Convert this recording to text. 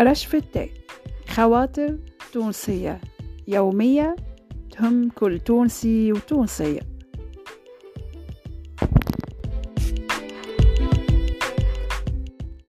رشف التاء خواطر تونسية. يومية تهم كل تونسي وتونسية.